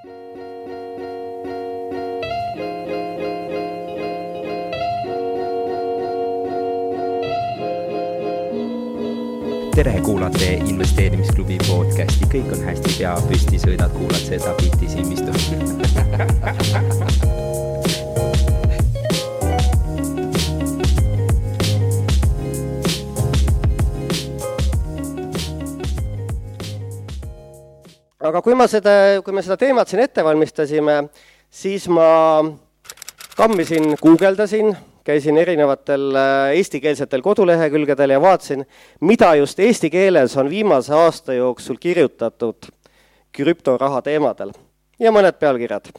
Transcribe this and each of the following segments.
tere, kuulate investeerimisklubi podcasti, kõik on hästi, pea püsti, sõidad, kuulad seda bitti silmistu aga kui ma seda, kui me seda teemat siin ette valmistasime, siis ma kammisin, guugeldasin, käisin erinevatel äh, eestikeelsetel kodulehekülgedel ja vaatasin, mida just eesti keeles on viimase aasta jooksul kirjutatud krüptoraha teemadel ja mõned pealkirjad.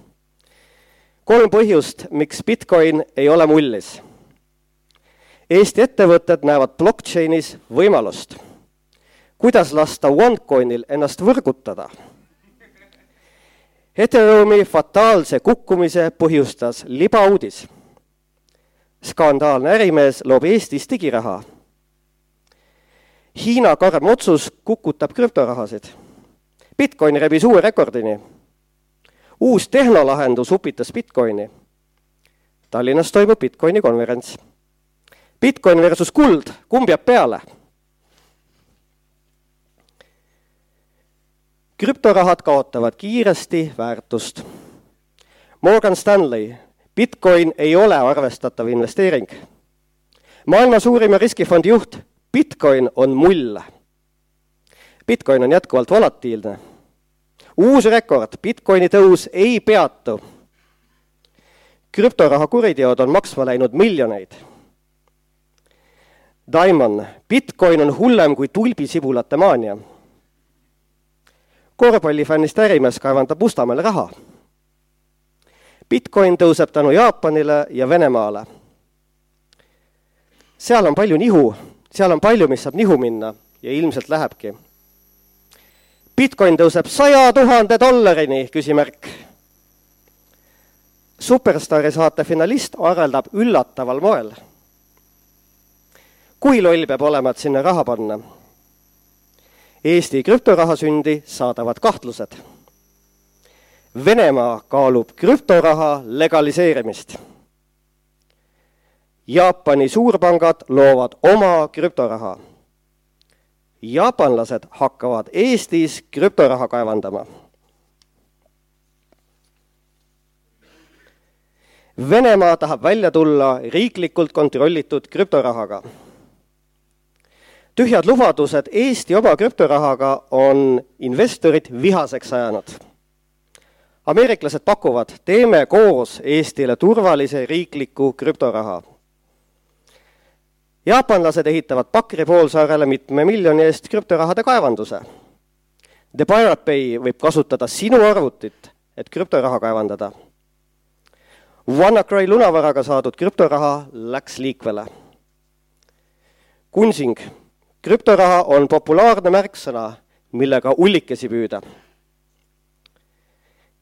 kolm põhjust, miks Bitcoin ei ole mullis. Eesti ettevõtted näevad blockchainis võimalust. kuidas lasta OneCoinil ennast võrgutada Ethereumi fataalse kukkumise põhjustas libauudis. skandaalne ärimees loob Eestis digiraha. Hiina karm otsus kukutab krüptorahasid. Bitcoin rebis uue rekordini. uus tehnolahendus upitas Bitcoini. Tallinnas toimub Bitcoini konverents. Bitcoin versus kuld, kumb jääb peale krüptorahad kaotavad kiiresti väärtust. Morgan Stanley, Bitcoin ei ole arvestatav investeering. maailma suurima riskifondi juht, Bitcoin on mull. Bitcoin on jätkuvalt volatiilne. uus rekord, Bitcoini tõus ei peatu. krüptoraha kuriteod on maksma läinud miljoneid. Diamond, Bitcoin on hullem kui tulbisibulate maania korvpallifännist ärimees kaevandab Mustamäele raha. Bitcoin tõuseb tänu Jaapanile ja Venemaale. seal on palju nihu, seal on palju, mis saab nihu minna ja ilmselt lähebki. Bitcoin tõuseb saja tuhande dollarini, küsimärk. superstaari saate finalist arveldab üllataval moel. kui loll peab olema, et sinna raha panna Eesti krüptoraha sündi saadavad kahtlused. Venemaa kaalub krüptoraha legaliseerimist. Jaapani suurpangad loovad oma krüptoraha. jaapanlased hakkavad Eestis krüptoraha kaevandama. Venemaa tahab välja tulla riiklikult kontrollitud krüptorahaga tühjad lubadused Eesti oma krüptorahaga on investorid vihaseks ajanud. ameeriklased pakuvad, teeme koos Eestile turvalise riikliku krüptoraha. jaapanlased ehitavad Pakri poolsaarele mitme miljoni eest krüptorahade kaevanduse. The Pirate Bay võib kasutada sinu arvutit, et krüptoraha kaevandada. WannaCry lunavaraga saadud krüptoraha läks liikvele. Kunsing krüptoraha on populaarne märksõna, millega ullikesi püüda.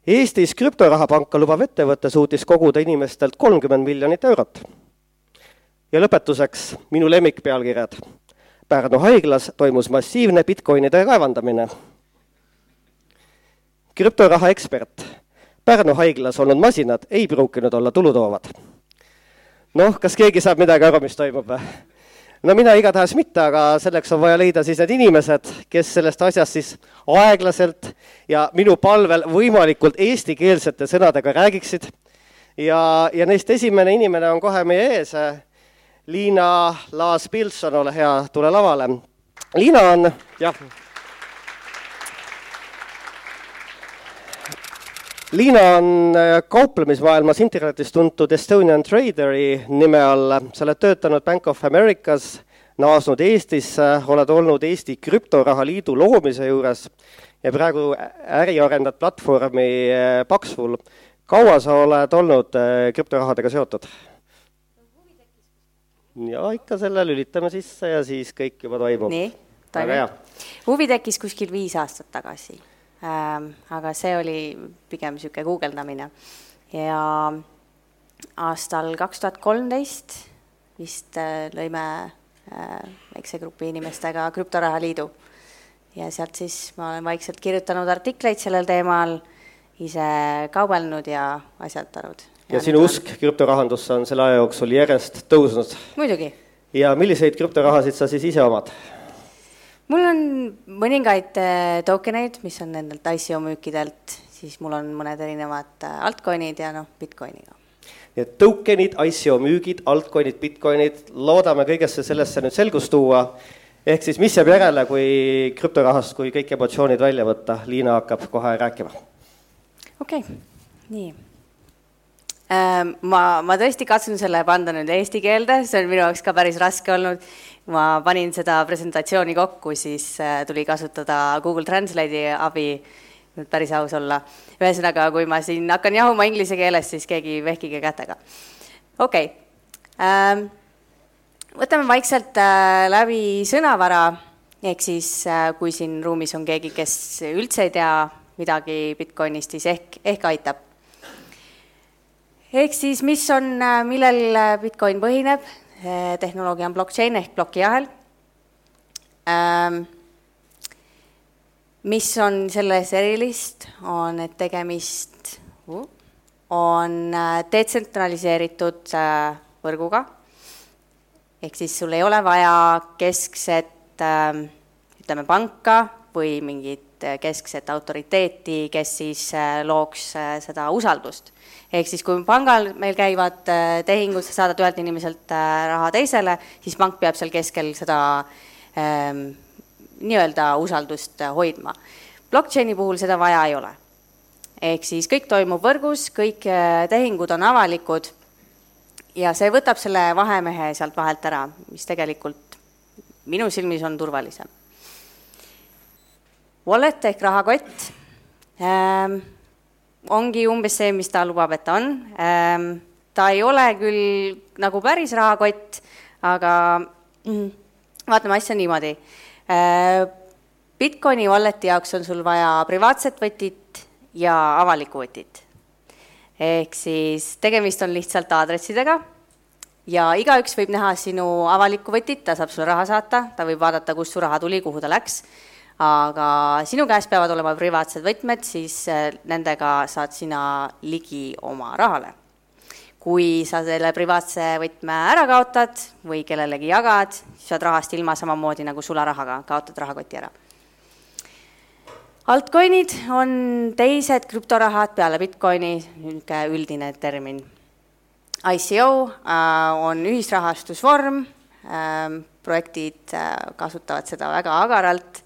Eestis krüptorahapanka lubav ettevõte suutis koguda inimestelt kolmkümmend miljonit eurot. ja lõpetuseks minu lemmikpealkirjad. Pärnu haiglas toimus massiivne Bitcoinide kaevandamine. krüptoraha ekspert. Pärnu haiglas olnud masinad ei pruukinud olla tulutoovad. noh, kas keegi saab midagi aru, mis toimub või? No mina igatahes mitte, aga selleks on vaja leida siis need inimesed, kes sellest asjast siis aeglaselt ja minu palvel võimalikult eestikeelsete sõnadega räägiksid. ja, ja neist esimene inimene on kohe meie ees. Liina Laas-Pilson, ole hea, tule lavale. Liina on, jah Liina on äh, kauplemismaailmas internetis tuntud Estonian Traderi nime all, sa oled töötanud Bank of Americas, naasnud Eestisse, oled olnud Eesti Krüptoraha Liidu loomise juures ja praegu äri arendad platvormi äh, Paxful. kaua sa oled olnud äh, krüptorahadega seotud? ja ikka selle lülitame sisse ja siis kõik juba toimub. nii, toimub. huvi tekkis kuskil viis aastat tagasi aga see oli pigem niisugune guugeldamine. ja aastal kaks tuhat kolmteist vist äh, lõime äh, väikse grupi inimestega Krüptoraha Liidu. ja sealt siis ma olen vaikselt kirjutanud artikleid sellel teemal ise kaubelnud ja asjatanud. ja sinu usk krüptorahandusse on selle aja jooksul järjest tõusnud? muidugi. ja milliseid krüptorahasid sa siis ise omad? Mul on mõningaid äh, tokeneid, mis on nendelt ICO müükidelt, siis mul on mõned erinevad äh, altcoin'id ja noh, Bitcoiniga. nii et tokenid, ICO müügid, altcoin'id, Bitcoinid, loodame kõigesse sellesse nüüd selgust tuua. ehk siis, mis jääb järele, kui krüptorahast, kui kõik emotsioonid välja võtta, Liina hakkab kohe rääkima. okei okay., nii ähm, ma, ma tõesti katsun selle panda nüüd eesti keelde, see on minu jaoks ka päris raske olnud ma panin seda presentatsiooni kokku, siis äh, tuli kasutada Google Translate'i abi, nüüd päris aus olla. ühesõnaga, kui ma siin hakkan jahuma inglise keeles, siis keegi vehkige kätega. okei okay. ähm,, võtame vaikselt äh, läbi sõnavara, ehk siis äh, kui siin ruumis on keegi, kes üldse ei tea midagi Bitcoinist, siis ehk, ehk aitab ehk siis, mis on, millel Bitcoin põhineb, tehnoloogia on blockchain ehk plokiahel. Ähm, mis on selles erilist, on, et tegemist uh, on äh, detsentraliseeritud äh, võrguga, ehk siis sul ei ole vaja keskset ähm, ütleme, panka või mingit keskset autoriteeti, kes siis looks seda usaldust ehk siis, kui pangal meil käivad tehingud, sa saadad ühelt inimeselt raha teisele, siis pank peab seal keskel seda ähm, nii-öelda usaldust hoidma. Blockchaini puhul seda vaja ei ole. ehk siis kõik toimub võrgus, kõik tehingud on avalikud ja see võtab selle vahemehe sealt vahelt ära, mis tegelikult minu silmis on turvalisem. Wallet ehk rahakott ähm, ongi umbes see, mis ta lubab, et ta on. Ehm, ta ei ole küll nagu päris rahakott, aga mm, vaatame asja niimoodi. Ehm, Bitcoini walleti jaoks on sul vaja privaatset võtit ja avalikku võtit. ehk siis tegemist on lihtsalt aadressidega ja igaüks võib näha sinu avalikku võtit, ta saab sulle raha saata, ta võib vaadata, kust su raha tuli, kuhu ta läks aga sinu käes peavad olema privaatsed võtmed, siis äh, nendega saad sina ligi oma rahale. kui sa selle privaatse võtme ära kaotad või kellelegi jagad, siis saad rahast ilma samamoodi nagu sularahaga, kaotad rahakoti ära. Altcoin'id on teised krüptorahad peale Bitcoini, niisugune üldine termin. ICO äh, on ühisrahastusvorm, ähm, projektid äh, kasutavad seda väga agaralt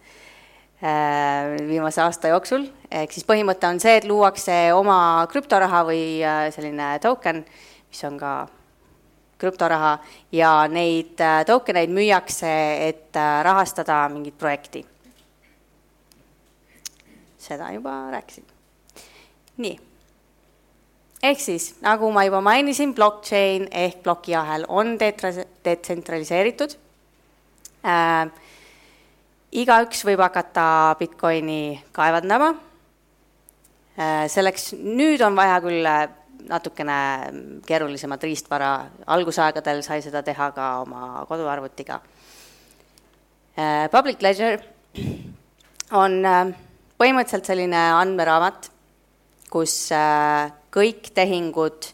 viimase aasta jooksul, ehk siis põhimõte on see, et luuakse oma krüptoraha või äh, selline token, mis on ka krüptoraha ja neid äh, token eid müüakse, et rahastada mingit projekti. seda juba rääkisin. nii. ehk siis, nagu ma juba mainisin, blockchain ehk plokiahel on detsentraliseeritud äh, igaüks võib hakata Bitcoini kaevandama. Äh, selleks nüüd on vaja küll äh, natukene keerulisemat riistvara, algusaegadel sai seda teha ka oma koduarvutiga. Äh, Public Ledger on põhimõtteliselt selline andmeraamat, kus kõik tehingud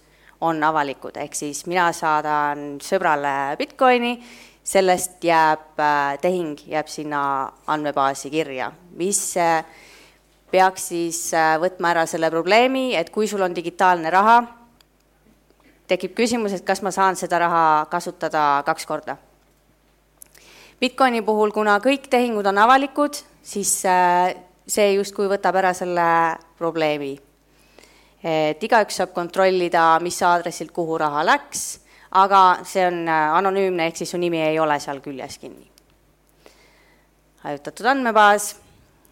on avalikud, ehk siis mina saadan sõbrale Bitcoini sellest jääb, äh, tehing jääb sinna andmebaasi kirja, mis äh, peaks siis äh, võtma ära selle probleemi, et kui sul on digitaalne raha, tekib küsimus, et kas ma saan seda raha kasutada kaks korda. Bitcoini puhul, kuna kõik tehingud on avalikud, siis see justkui võtab ära selle probleemi. et igaüks saab kontrollida, mis aadressilt kuhu raha läks aga see on äh, anonüümne, ehk siis su nimi ei ole seal küljes kinni. hajutatud andmebaas,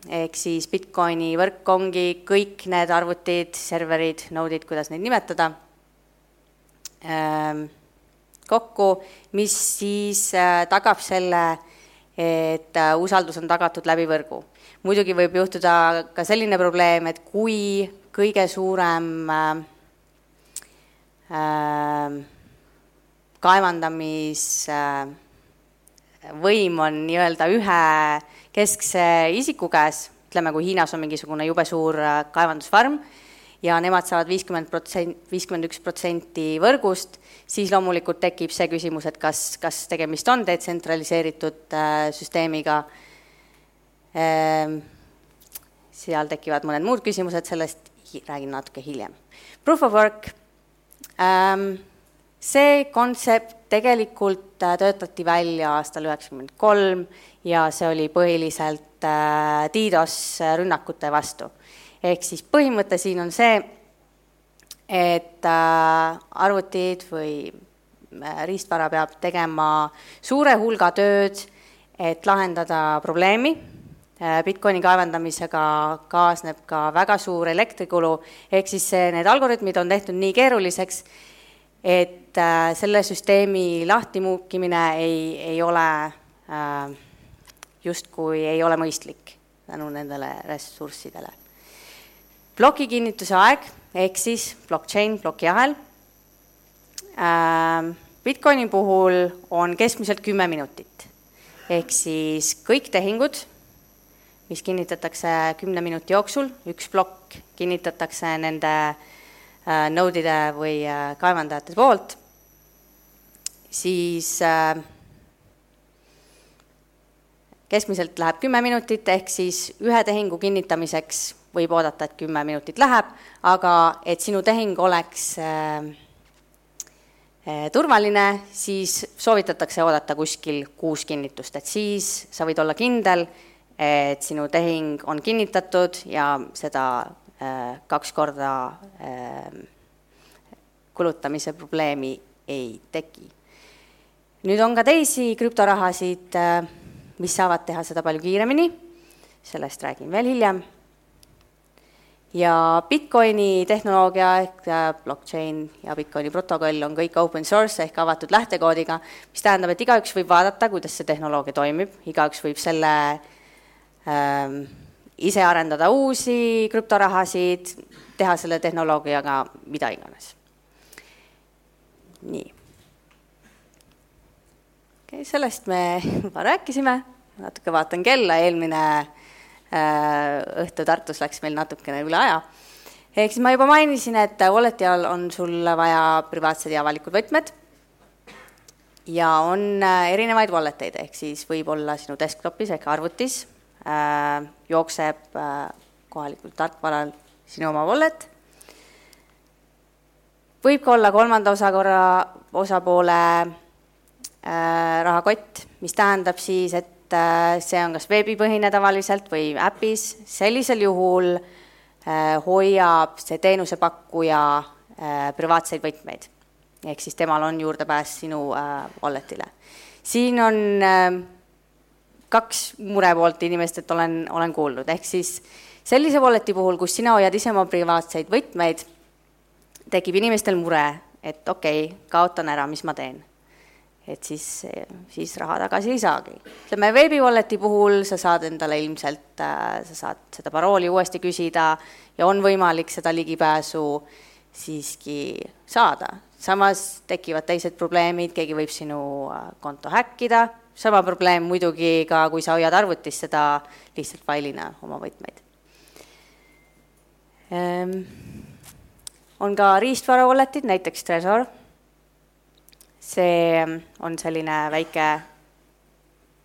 ehk siis Bitcoini võrk ongi kõik need arvutid, serverid, node'id, kuidas neid nimetada, ähm, kokku, mis siis äh, tagab selle, et äh, usaldus on tagatud läbi võrgu. muidugi võib juhtuda ka selline probleem, et kui kõige suurem äh, äh, kaevandamisvõim on nii-öelda ühe keskse isiku käes, ütleme, kui Hiinas on mingisugune jube suur äh, kaevandusfarm ja nemad saavad viiskümmend protsenti, viiskümmend üks protsenti võrgust, siis loomulikult tekib see küsimus, et kas, kas tegemist on detsentraliseeritud äh, süsteemiga. Ähm,, seal tekivad mõned muud küsimused, sellest räägin natuke hiljem. Proof of work. Ähm,, see kontsept tegelikult äh, töötati välja aastal üheksakümmend kolm ja see oli põhiliselt äh, DDoS rünnakute vastu. ehk siis põhimõte siin on see, et äh, arvutid või riistvara peab tegema suure hulga tööd, et lahendada probleemi. Bitcoini kaevandamisega kaasneb ka väga suur elektrikulu, ehk siis see, need algoritmid on tehtud nii keeruliseks, et äh, selle süsteemi lahtimuukimine ei, ei ole äh, justkui ei ole mõistlik tänu nendele ressurssidele. ploki kinnituse aeg ehk siis blockchain, plokiahel äh,. Bitcoini puhul on keskmiselt kümme minutit ehk siis kõik tehingud, mis kinnitatakse kümne minuti jooksul, üks plokk kinnitatakse nende node'ide või kaevandajate poolt, siis äh, keskmiselt läheb kümme minutit, ehk siis ühe tehingu kinnitamiseks võib oodata, et kümme minutit läheb, aga et sinu tehing oleks turvaline, siis soovitatakse oodata kuskil kuus kinnitust, et siis sa võid olla kindel, et sinu tehing on kinnitatud ja seda Äh, kaks korda äh, kulutamise probleemi ei teki. Nüüd on ka teisi krüptorahasid, äh, mis saavad teha seda palju kiiremini, sellest räägin veel hiljem. ja Bitcoini tehnoloogia ehk blockchain ja Bitcoini protokoll on kõik open source ehk avatud lähtekoodiga, mis tähendab, et igaüks võib vaadata, kuidas see tehnoloogia toimib, igaüks võib selle ähm, ise arendada uusi krüptorahasid, teha selle tehnoloogiaga mida iganes. nii. Okei okay,, sellest me juba rääkisime, natuke vaatan kella, eelmine äh, õhtu Tartus läks meil natukene üle aja. ehk siis ma juba mainisin, et Walleti all on sul vaja privaatsed ja avalikud võtmed ja on äh, erinevaid wallet eid, ehk siis võib olla sinu desktopis ehk arvutis Äh, jookseb äh, kohalikul tarkvaral sinu oma wallet. võib ka olla kolmanda osakorra, osapoole rahakott, mis tähendab siis, et see on kas veebipõhine tavaliselt või äpis, sellisel juhul hoiab see teenusepakkuja privaatseid võtmeid. ehk siis temal on juurdepääs sinu walletile. siin on kaks murepoolt inimestelt olen, olen kuulnud, ehk siis sellise walleti puhul, kus sina hoiad ise oma privaatseid võtmeid, tekib inimestel mure, et okei okay,, kaotan ära, mis ma teen. Et siis, siis raha tagasi ei saagi. ütleme, veebi walleti puhul sa saad endale ilmselt, äh, sa saad seda parooli uuesti küsida ja on võimalik seda ligipääsu siiski saada. samas tekivad teised probleemid, keegi võib sinu äh, konto häkkida sama probleem muidugi ka, kui sa hoiad arvutis seda lihtsalt failina oma võtmeid ehm,. on ka riistvara wallet'id, näiteks Trezor. See on selline väike,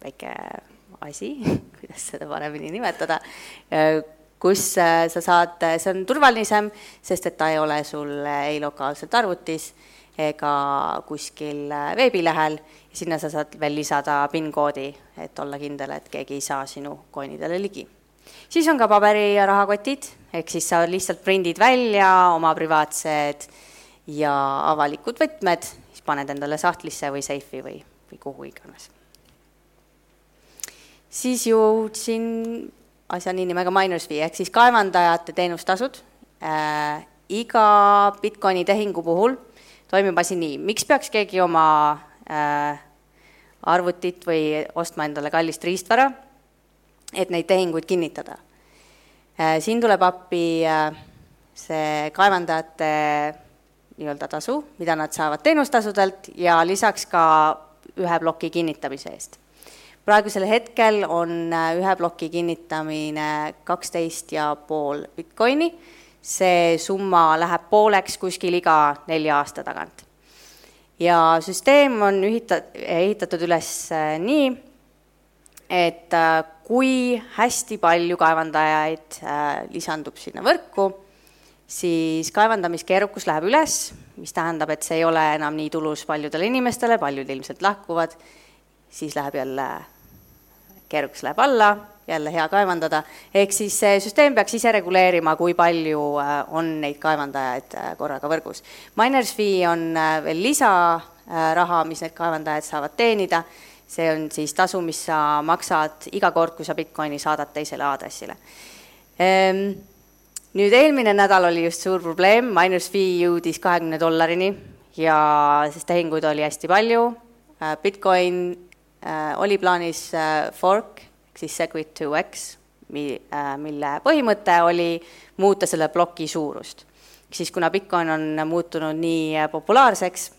väike asi kuidas seda paremini nimetada, kus äh, sa saad, see on turvalisem, sest et ta ei ole sul ei lokaalselt arvutis ega kuskil äh, veebilehel sinna sa saad veel lisada PIN-koodi, et olla kindel, et keegi ei saa sinu coinidele ligi. siis on ka paberi- ja rahakotid, ehk siis sa lihtsalt prindid välja oma privaatsed ja avalikud võtmed, siis paned endale sahtlisse või seifi või, või kuhu iganes. siis jõudsin asjani nimega miners fee ehk siis kaevandajate teenustasud äh,. iga Bitcoini tehingu puhul toimib asi nii, miks peaks keegi oma äh, arvutit või ostma endale kallist riistvara, et neid tehinguid kinnitada äh,. siin tuleb appi äh, see kaevandajate nii-öelda tasu, mida nad saavad teenustasudelt ja lisaks ka ühe ploki kinnitamise eest. praegusel hetkel on äh, ühe ploki kinnitamine kaksteist ja pool Bitcoini, see summa läheb pooleks kuskil iga nelja aasta tagant. ja süsteem on ühita-, ehitatud üles äh, nii, et äh, kui hästi palju kaevandajaid lisandub sinna võrku, siis kaevandamiskeerukus läheb üles, mis tähendab, et see ei ole enam nii tulus paljudele inimestele, paljud ilmselt lahkuvad, siis läheb jälle, keerukus läheb alla jälle hea kaevandada, ehk siis see süsteem peaks ise reguleerima, kui palju äh, on neid kaevandajaid äh, korraga võrgus. Miners fee on äh, veel lisaraha, mis need kaevandajad saavad teenida, see on siis tasu, mis sa maksad iga kord, kui sa Bitcoini saadad teisele aadressile. Ehm, nüüd eelmine nädal oli just suur probleem, Miners fee jõudis kahekümne dollarini ja sest tehinguid oli hästi palju, Bitcoin oli plaanis fork ehk siis Segwit 2X, mi-, äh, mille põhimõte oli muuta selle ploki suurust. siis kuna Bitcoin on muutunud nii äh, populaarseks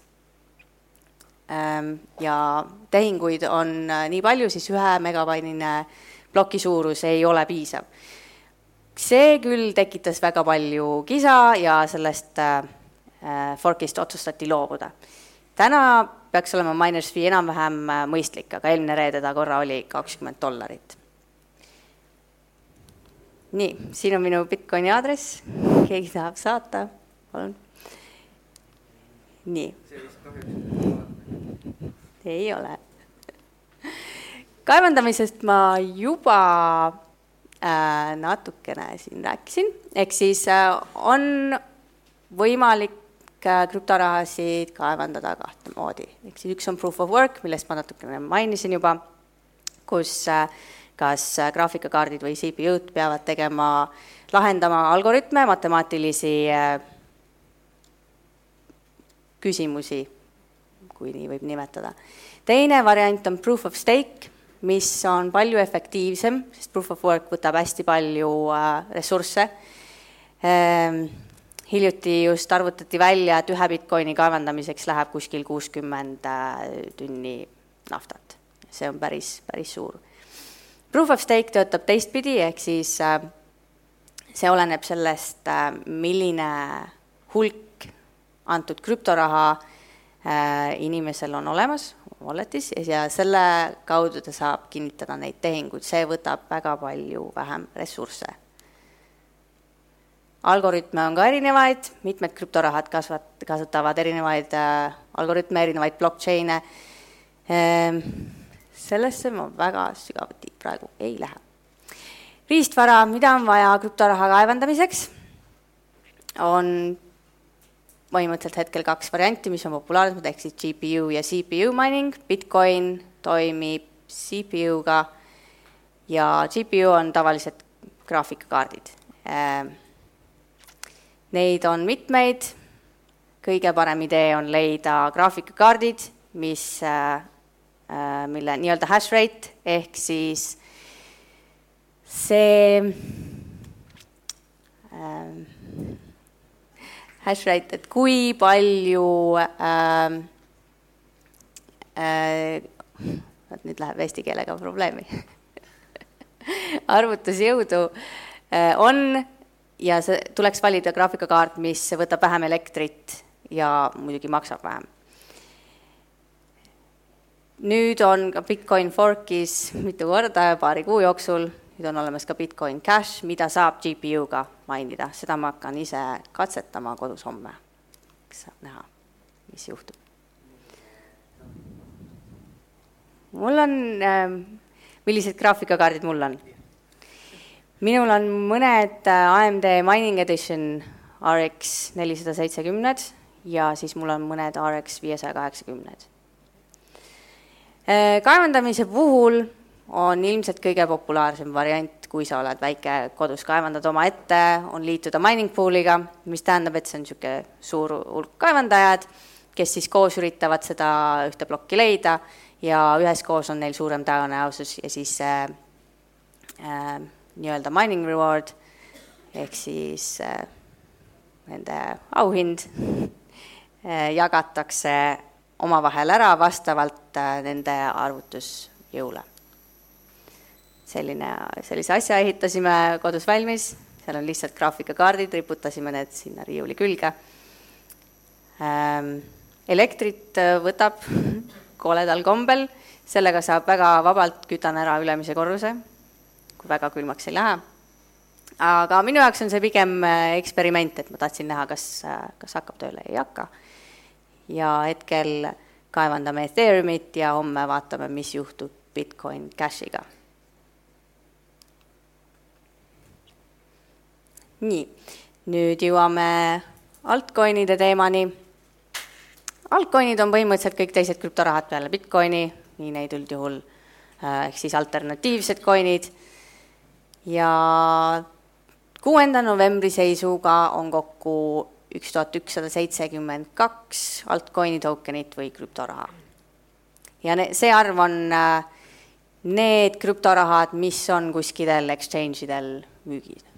ähm, ja tehinguid on äh, nii palju, siis ühe megabainine ploki suurus ei ole piisav. See küll tekitas väga palju kisa ja sellest fork'ist otsustati loobuda. täna peaks olema miners fee enam-vähem äh, mõistlik, aga eelmine reede ta korra oli kakskümmend dollarit. nii, siin on minu Bitcoini aadress, keegi tahab saata, palun. nii. ei ole. kaevandamisest ma juba äh, natukene siin rääkisin, ehk siis äh, on võimalik krüptorahasid kaevandada kahte moodi, ehk siis üks on proof of work, millest ma natukene mainisin juba, kus äh, kas graafikakaardid või CPU-d peavad tegema, lahendama algoritme, matemaatilisi äh, küsimusi, kui nii võib nimetada. teine variant on proof of stake, mis on palju efektiivsem, sest proof of work võtab hästi palju äh, ressursse ehm, hiljuti just arvutati välja, et ühe Bitcoini kaevandamiseks läheb kuskil kuuskümmend äh, tünni naftat. see on päris, päris suur. Proof of stake töötab teistpidi, ehk siis äh, see oleneb sellest, milline hulk antud krüptoraha inimesel on olemas wallet'is ja selle kaudu ta saab kinnitada neid tehinguid, see võtab väga palju vähem ressursse algoritme on ka erinevaid, mitmed krüptorahad kasvat-, kasutavad erinevaid äh, algoritme, erinevaid blockchain'e ehm,. sellesse ma väga sügavuti praegu ei lähe. riistvara, mida on vaja krüptoraha kaevandamiseks, on põhimõtteliselt hetkel kaks varianti, mis on populaarsemad, ehk siis GPU ja CPU mining, Bitcoin toimib CPU-ga ja GPU on tavalised graafikakaardid. Ehm, Neid on mitmeid, kõige parem idee on leida graafikakaardid, mis, äh, äh, mille nii-öelda hash rate ehk siis see äh, hash rate, et kui palju äh, äh, nüüd läheb eesti keelega probleemi arvutusjõudu äh, on ja see tuleks valida graafikakaart, mis võtab vähem elektrit ja muidugi maksab vähem. nüüd on ka Bitcoin Forkis mitu korda paari kuu jooksul, nüüd on olemas ka Bitcoin Cash, mida saab GPU-ga mainida, seda ma hakkan ise katsetama kodus homme. eks saab näha, mis juhtub. mul on äh,, millised graafikakaardid mul on? minul on mõned äh, AMD Mining Edition RX nelisada seitsekümned ja siis mul on mõned RX viiesaja kaheksakümned. Äh, kaevandamise puhul on ilmselt kõige populaarsem variant, kui sa oled väike kodus, kaevandad omaette, on liituda mining pool'iga, mis tähendab, et see on niisugune suur hulk kaevandajad, kes siis koos üritavad seda ühte plokki leida ja üheskoos on neil suurem tõenäosus ja siis äh, äh, nii-öelda mining reward ehk siis äh, nende auhind äh, jagatakse omavahel ära vastavalt äh, nende arvutusjõule. Selline, sellise asja ehitasime kodus valmis, seal on lihtsalt graafikakaardid, riputasime need sinna riiuli külge. Ähm, elektrit äh, võtab koledal kombel, sellega saab väga vabalt, kütan ära ülemise korruse, kui väga külmaks ei lähe. aga minu jaoks on see pigem äh, eksperiment, et ma tahtsin näha, kas, kas hakkab tööle, ei hakka. ja hetkel kaevandame Ethereumit ja homme vaatame, mis juhtub Bitcoin Cashiga nii, nüüd jõuame altcoin'ide teemani. altcoin'id on põhimõtteliselt kõik teised krüptorahad peale Bitcoini, nii neid üldjuhul äh, ehk siis alternatiivsed coin'id. ja kuuenda novembri seisuga on kokku üks tuhat ükssada seitsekümmend kaks altcoin'i tokenit või krüptoraha. ja ne-, see arv on äh, need krüptorahad, mis on kuskil exchange idel müügil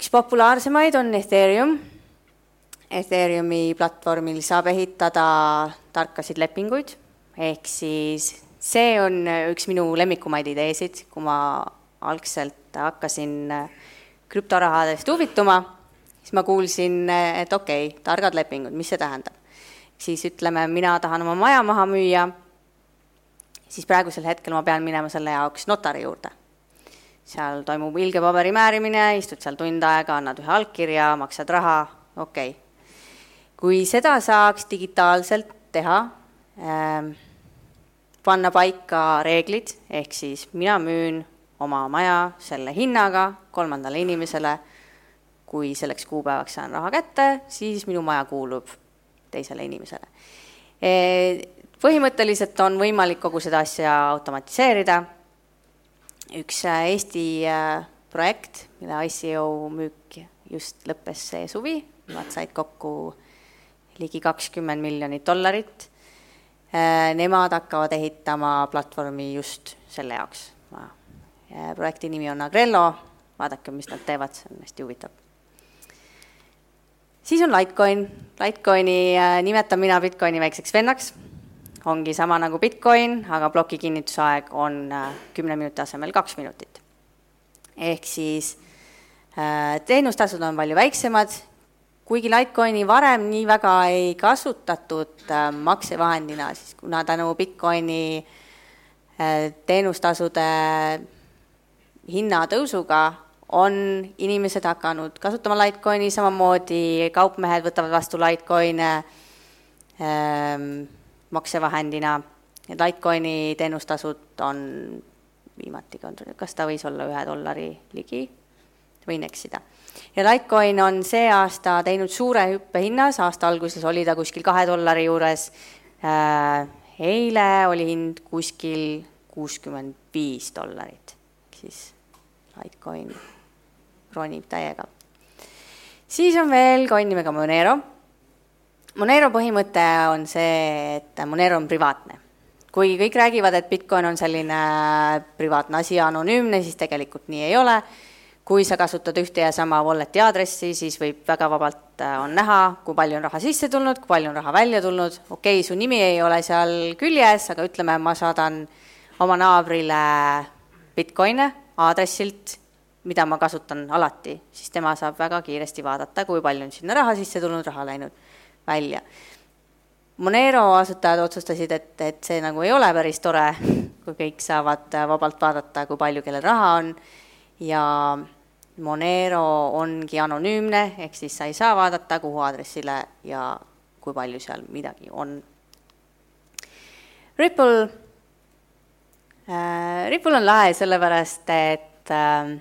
üks populaarsemaid on Ethereum. Ethereumi platvormil saab ehitada tarkasid lepinguid, ehk siis see on üks minu lemmikumaid ideesid, kui ma algselt hakkasin krüptorahadest huvituma, siis ma kuulsin, et okei okay,, targad lepingud, mis see tähendab? siis ütleme, mina tahan oma maja maha müüa, siis praegusel hetkel ma pean minema selle jaoks notari juurde seal toimub ilge paberi määrimine, istud seal tund aega, annad ühe allkirja, maksad raha, okei. Okay.. kui seda saaks digitaalselt teha ähm,, panna paika reeglid, ehk siis mina müün oma maja selle hinnaga kolmandale inimesele, kui selleks kuupäevaks saan raha kätte, siis minu maja kuulub teisele inimesele. E,. Põhimõtteliselt on võimalik kogu seda asja automatiseerida üks äh, Eesti äh, projekt, mille ICO müük just lõppes see suvi, nad said kokku ligi kakskümmend miljonit dollarit. Äh, nemad hakkavad ehitama platvormi just selle jaoks. projekti nimi on Agrello, vaadake, mis nad teevad, see on hästi huvitav. siis on Litecoin, Litecoini nimetan mina Bitcoini väikseks vennaks ongi sama nagu Bitcoin, aga ploki kinnitusaeg on äh, kümne minuti asemel kaks minutit. ehk siis äh, teenustasud on palju väiksemad, kuigi Litecoini varem nii väga ei kasutatud äh, maksevahendina, siis kuna tänu Bitcoini teenustasude hinnatõusuga on inimesed hakanud kasutama Litecoini, samamoodi kaupmehed võtavad vastu Litecoine ähm, maksevahendina. Litecoini teenustasud on viimati kontrollinud, kas ta võis olla ühe dollari ligi, võin eksida. ja Litecoin on see aasta teinud suure hüppe hinnas, aasta alguses oli ta kuskil kahe dollari juures äh,, eile oli hind kuskil kuuskümmend viis dollarit, siis Litecoin ronib täiega. siis on veel coin nimega Monero Monero põhimõte on see, et Monero on privaatne. kuigi kõik räägivad, et Bitcoin on selline privaatne asi ja anonüümne, siis tegelikult nii ei ole. kui sa kasutad ühte ja sama wallet'i aadressi, siis võib väga vabalt, äh, on näha, kui palju on raha sisse tulnud, kui palju on raha välja tulnud, okei okay,, su nimi ei ole seal küljes, aga ütleme, ma saadan oma naabrile Bitcoine aadressilt, mida ma kasutan alati, siis tema saab väga kiiresti vaadata, kui palju on sinna raha sisse tulnud, raha läinud välja. Monero asutajad otsustasid, et, et see nagu ei ole päris tore, kui kõik saavad vabalt vaadata, kui palju kellel raha on ja Monero ongi anonüümne, ehk siis sa ei saa vaadata, kuhu aadressile ja kui palju seal midagi on. Ripple äh,, Ripple on lahe sellepärast, et äh,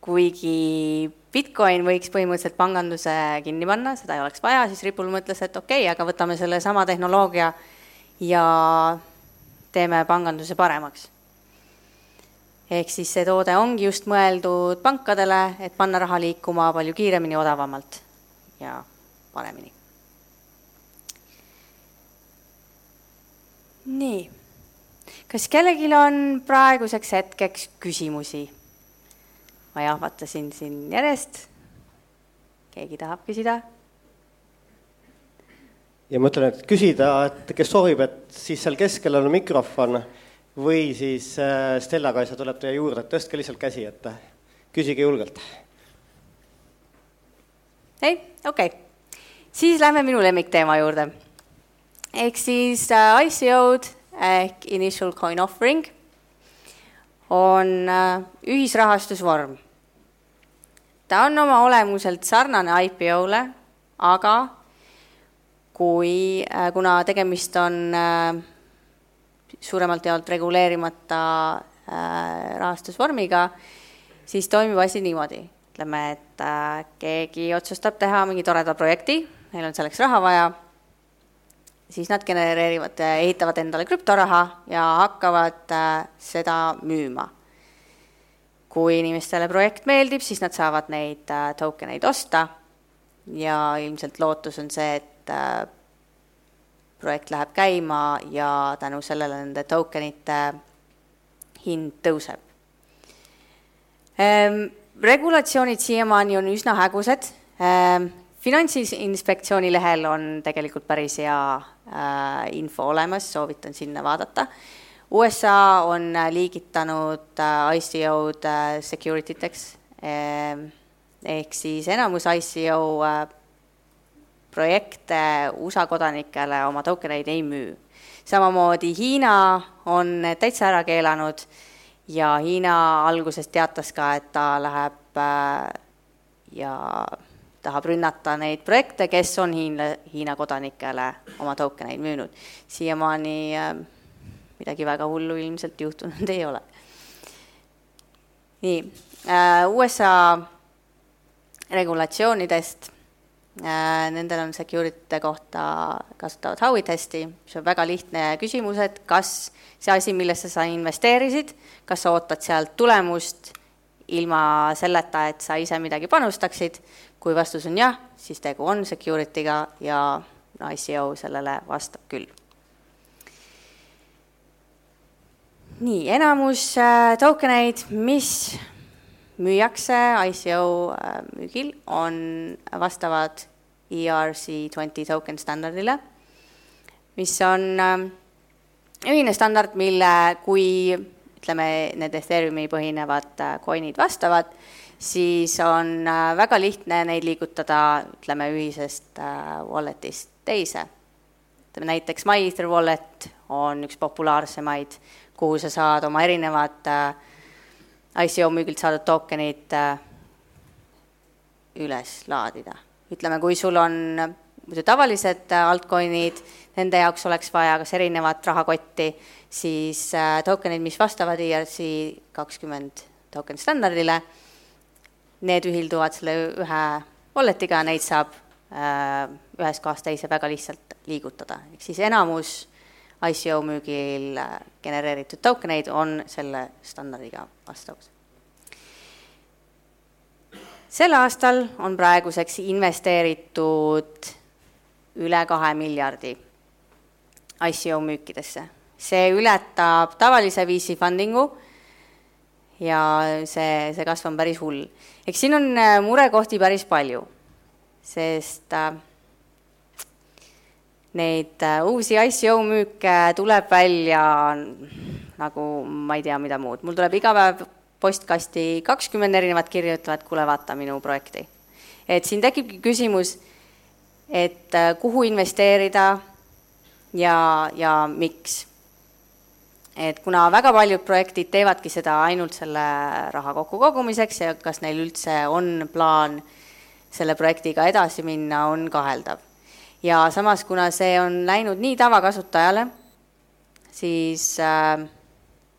kuigi Bitcoin võiks põhimõtteliselt panganduse kinni panna, seda ei oleks vaja, siis Ripple mõtles, et okei okay,, aga võtame sellesama tehnoloogia ja teeme panganduse paremaks. ehk siis see toode ongi just mõeldud pankadele, et panna raha liikuma palju kiiremini, odavamalt ja paremini. nii, kas kellelgi on praeguseks hetkeks küsimusi? Ma jahvatasin siin järjest. keegi tahab küsida? ja ma ütlen, et küsida, et kes soovib, et siis seal keskel on mikrofon või siis äh, Stella-Kaisa tuleb teie juurde, et tõstke lihtsalt käsi, et küsige julgelt. ei, okei okay., siis lähme minu lemmikteema juurde. ehk siis äh, ICO-d ehk Initial Coin Offering on äh, ühisrahastusvorm. Ta on oma olemuselt sarnane IPO-le, aga kui, äh, kuna tegemist on äh, suuremalt jaolt reguleerimata rahastusvormiga, siis toimib asi niimoodi, ütleme, et keegi otsustab teha mingi toreda projekti, neil on selleks raha vaja siis nad genereerivad, ehitavad endale krüptoraha ja hakkavad äh, seda müüma. Kui inimestele projekt meeldib, siis nad saavad neid äh, token eid osta ja ilmselt lootus on see, et äh, projekt läheb käima ja tänu sellele nende tokenite hind tõuseb. Ehm, regulatsioonid siiamaani on üsna hägused ehm, finantsinspektsiooni lehel on tegelikult päris hea äh, info olemas, soovitan sinna vaadata. USA on äh, liigitanud äh, ICO-d äh, security teks äh, ehk siis enamus ICO projekte USA kodanikele oma tokeneid ei müü. samamoodi Hiina on täitsa ära keelanud ja Hiina alguses teatas ka, et ta läheb äh, ja tahab rünnata neid projekte, kes on Hiina, Hiina kodanikele oma tokeneid müünud. siiamaani midagi väga hullu ilmselt juhtunud ei ole. nii äh,, USA regulatsioonidest äh,, nendel on security kohta kasutavad Howi testi, mis on väga lihtne küsimus, et kas see asi, millesse sa investeerisid, kas sa ootad sealt tulemust ilma selleta, et sa ise midagi panustaksid kui vastus on jah, siis tegu on security'ga ja ICO sellele vastab küll. Nii, enamus äh, token eid, mis müüakse ICO äh, müügil, on, vastavad ERC20 token standardile, mis on äh, ühine standard, mille, kui ütleme, need Ethereumi põhinevad coin'id vastavad, siis on äh, väga lihtne neid liigutada, ütleme, ühisest äh, wallet'ist teise. ütleme näiteks MyEther wallet on üks populaarsemaid, kuhu sa saad oma erinevad äh, ICO müügilt saadud tokenid üles laadida. ütleme, kui sul on muidu tavalised altcoin'id, nende jaoks oleks vaja kas erinevat rahakotti, siis tokenid, mis vastavad ERC kakskümmend token standardile need ühilduvad selle ühe wallet'iga, neid saab äh, ühest kohast teise väga lihtsalt liigutada, ehk siis enamus ICO müügil äh, genereeritud tokeneid on selle standardiga vastavus. sel aastal on praeguseks investeeritud üle kahe miljardi ICO müükidesse. see ületab tavalise VC funding'u ja see, see kasv on päris hull. eks siin on äh, murekohti päris palju, sest äh, neid äh, uusi ICO müüke tuleb välja nagu ma ei tea, mida muud, mul tuleb iga päev postkasti kakskümmend erinevat kirja, ütlevad, kuule, vaata minu projekti. et siin tekibki küsimus, et kuhu investeerida ja, ja miks et kuna väga paljud projektid teevadki seda ainult selle raha kokkukogumiseks ja kas neil üldse on plaan selle projektiga edasi minna, on kaheldav. Ja samas, kuna see on läinud nii tavakasutajale, siis äh,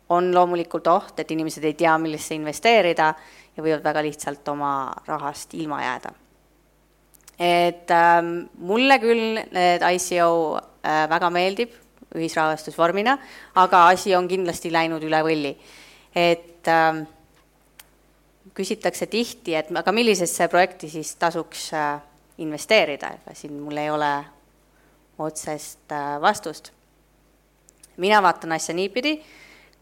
on loomulikult oht, et inimesed ei tea, millesse investeerida ja võivad väga lihtsalt oma rahast ilma jääda. et äh, mulle küll need ICO äh, väga meeldib ühisrahastusvormina, aga asi on kindlasti läinud üle võlli. et äh, küsitakse tihti, et aga millisesse projekti siis tasuks äh, investeerida, ega siin mul ei ole otsest äh, vastust. mina vaatan asja niipidi,